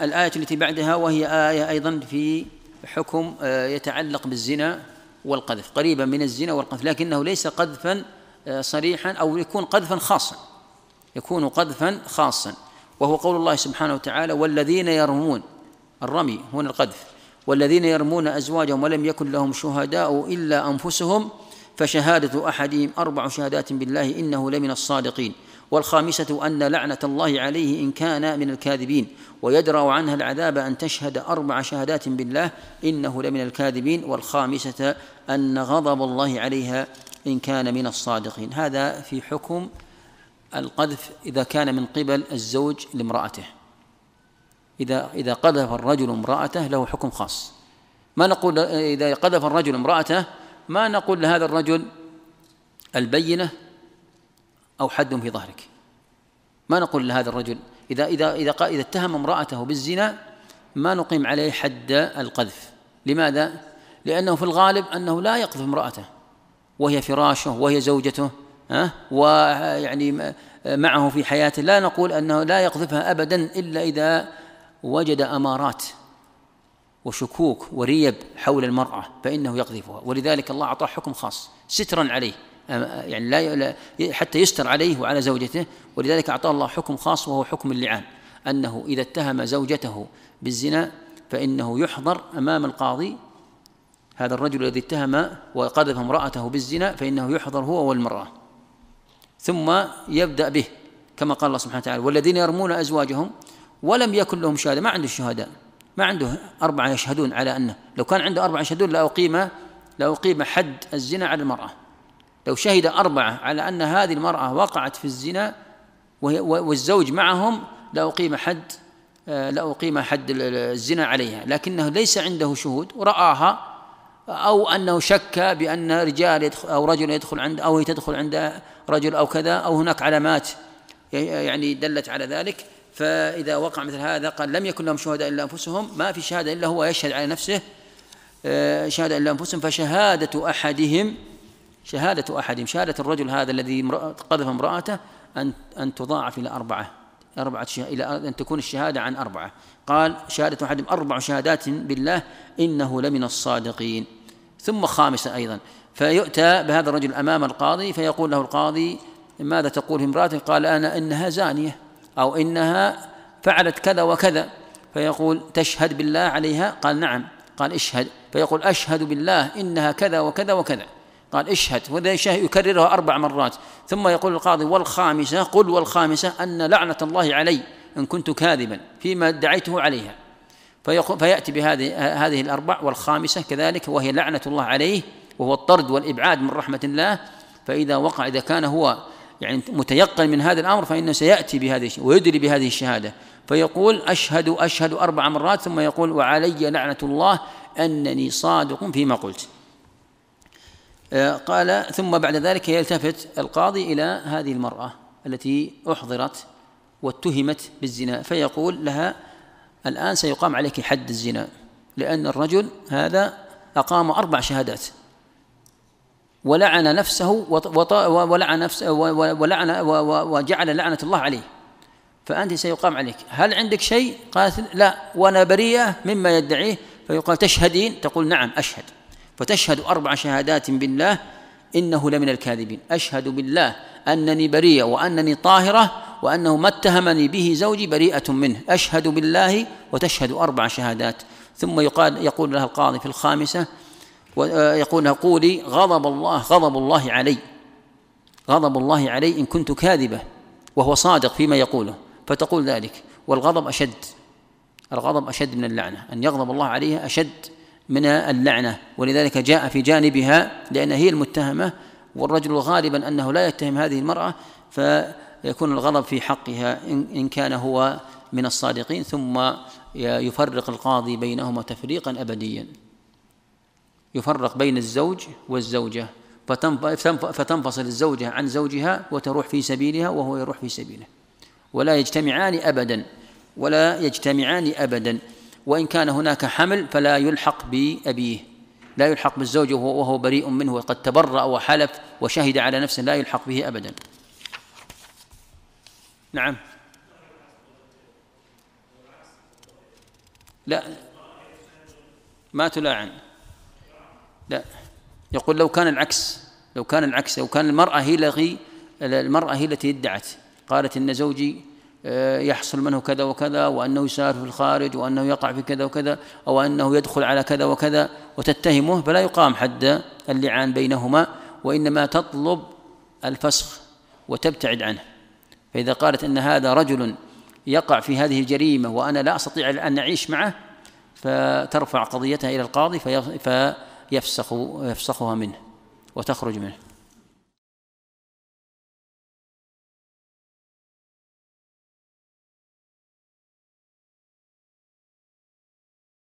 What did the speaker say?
الآية التي بعدها وهي آية أيضا في حكم آه، يتعلق بالزنا والقذف. قريبا من الزنا والقذف لكنه ليس قذفا آه، صريحا أو يكون قذفا خاصا. يكون قذفا خاصا. وهو قول الله سبحانه وتعالى والذين يرمون الرمي هنا القذف. والذين يرمون أزواجهم ولم يكن لهم شهداء إلا أنفسهم فشهادة أحدهم أربع شهادات بالله إنه لمن الصادقين. والخامسة أن لعنة الله عليه إن كان من الكاذبين ويدرأ عنها العذاب أن تشهد أربع شهادات بالله إنه لمن الكاذبين والخامسة أن غضب الله عليها إن كان من الصادقين. هذا في حكم القذف إذا كان من قبل الزوج لامرأته. إذا إذا قذف الرجل امرأته له حكم خاص. ما نقول إذا قذف الرجل امرأته ما نقول لهذا الرجل البينة أو حد في ظهرك. ما نقول لهذا الرجل إذا إذا إذا إذا اتهم امرأته بالزنا ما نقيم عليه حد القذف. لماذا؟ لأنه في الغالب أنه لا يقذف امرأته. وهي فراشه وهي زوجته ها؟ ويعني معه في حياته. لا نقول أنه لا يقذفها أبدا إلا إذا وجد أمارات وشكوك وريب حول المرأة فإنه يقذفها. ولذلك الله أعطاه حكم خاص سترا عليه. يعني لا حتى يستر عليه وعلى زوجته ولذلك أعطاه الله حكم خاص وهو حكم اللعان أنه إذا اتهم زوجته بالزنا فإنه يحضر أمام القاضي هذا الرجل الذي اتهم وقذف امرأته بالزنا فإنه يحضر هو والمرأة. ثم يبدأ به كما قال الله سبحانه وتعالى والذين يرمون أزواجهم ولم يكن لهم شهادة. ما عنده الشهداء ما عنده أربعة يشهدون على أنه لو كان عنده أربعة يشهدون لأقيم لأقيم حد الزنا على المرأة. لو شهد أربعة على أن هذه المرأة وقعت في الزنا والزوج معهم لأقيم حد لأقيم حد الزنا عليها. لكنه ليس عنده شهود ورآها أو أنه شك بأن رجال يدخل أو رجل يدخل عند أو هي تدخل عند رجل أو كذا أو هناك علامات يعني دلت على ذلك. فإذا وقع مثل هذا قال لم يكن لهم شهداء إلا أنفسهم ما في شهادة إلا هو يشهد على نفسه آه، شهادة إلا أنفسهم فشهادة أحدهم شهادة أحدهم شهادة الرجل هذا الذي قذف امرأته أن أن تضاعف إلى أربعة أربعة إلى أن تكون الشهادة عن أربعة. قال شهادة أحدهم أربع شهادات بالله إنه لمن الصادقين. ثم خامسة أيضا فيؤتى بهذا الرجل أمام القاضي فيقول له القاضي ماذا تقول امرأته قال أنا إنها زانية أو إنها فعلت كذا وكذا. فيقول تشهد بالله عليها؟ قال نعم. قال اشهد. فيقول أشهد بالله إنها كذا وكذا وكذا. قال اشهد وذا يكررها أربع مرات. ثم يقول القاضي والخامسة قل والخامسة أن لعنة الله علي إن كنت كاذبا فيما ادعيته عليها. فيأتي بهذه هذه الأربع والخامسة كذلك وهي لعنة الله عليه وهو الطرد والإبعاد من رحمة الله. فإذا وقع إذا كان هو يعني متيقن من هذا الأمر فإنه سيأتي بهذه ويدري بهذه الشهادة. فيقول أشهد أشهد أربع مرات ثم يقول وعلي لعنة الله أنني صادق فيما قلت. قال ثم بعد ذلك يلتفت القاضي إلى هذه المرأة التي أحضرت واتهمت بالزنا فيقول لها الآن سيقام عليك حد الزنا لأن الرجل هذا أقام أربع شهادات. ولعن نفسه ولعن نفسه ولعن وجعل لعنة الله عليه. فأنت سيقام عليك. هل عندك شيء؟ قالت لا. وأنا بريئة مما يدعيه. فيقال تشهدين؟ تقول نعم أشهد. فتشهد أربع شهادات بالله إنه لمن الكاذبين. أشهد بالله أنني بريئة وأنني طاهرة وأنه ما اتهمني به زوجي بريئة منه. أشهد بالله وتشهد أربع شهادات. ثم يقال يقول لها القاضي في الخامسة ويقول لها قولي غضب الله غضب الله علي. غضب الله علي إن كنت كاذبة وهو صادق فيما يقوله. فتقول ذلك. والغضب أشد. الغضب أشد من اللعنة. أن يغضب الله عليها أشد. من اللعنة. ولذلك جاء في جانبها لأن هي المتهمة والرجل غالبا أنه لا يتهم هذه المرأة فيكون الغضب في حقها إن كان هو من الصادقين ثم يفرق القاضي بينهما تفريقا أبديا. يفرق بين الزوج والزوجة فتنفصل الزوجة عن زوجها وتروح في سبيلها وهو يروح في سبيله. ولا يجتمعان أبدا ولا يجتمعان أبدا. وإن كان هناك حمل فلا يلحق بأبيه. لا يلحق بالزوج وهو بريء منه وقد تبرأ وحلف وشهد على نفسه لا يلحق به أبدا. نعم. لا. ما تلاعن. لا. يقول لو كان العكس لو كان العكس لو كان المرأة هي التي المرأة هي التي ادعت. قالت إن زوجي يحصل منه كذا وكذا وأنه يسافر في الخارج وأنه يقع في كذا وكذا أو أنه يدخل على كذا وكذا وتتهمه فلا يقام حد اللعان بينهما وإنما تطلب الفسخ وتبتعد عنه. فإذا قالت أن هذا رجل يقع في هذه الجريمة وأنا لا أستطيع أن أعيش معه فترفع قضيتها إلى القاضي فيفسخ يفسخها منه وتخرج منه.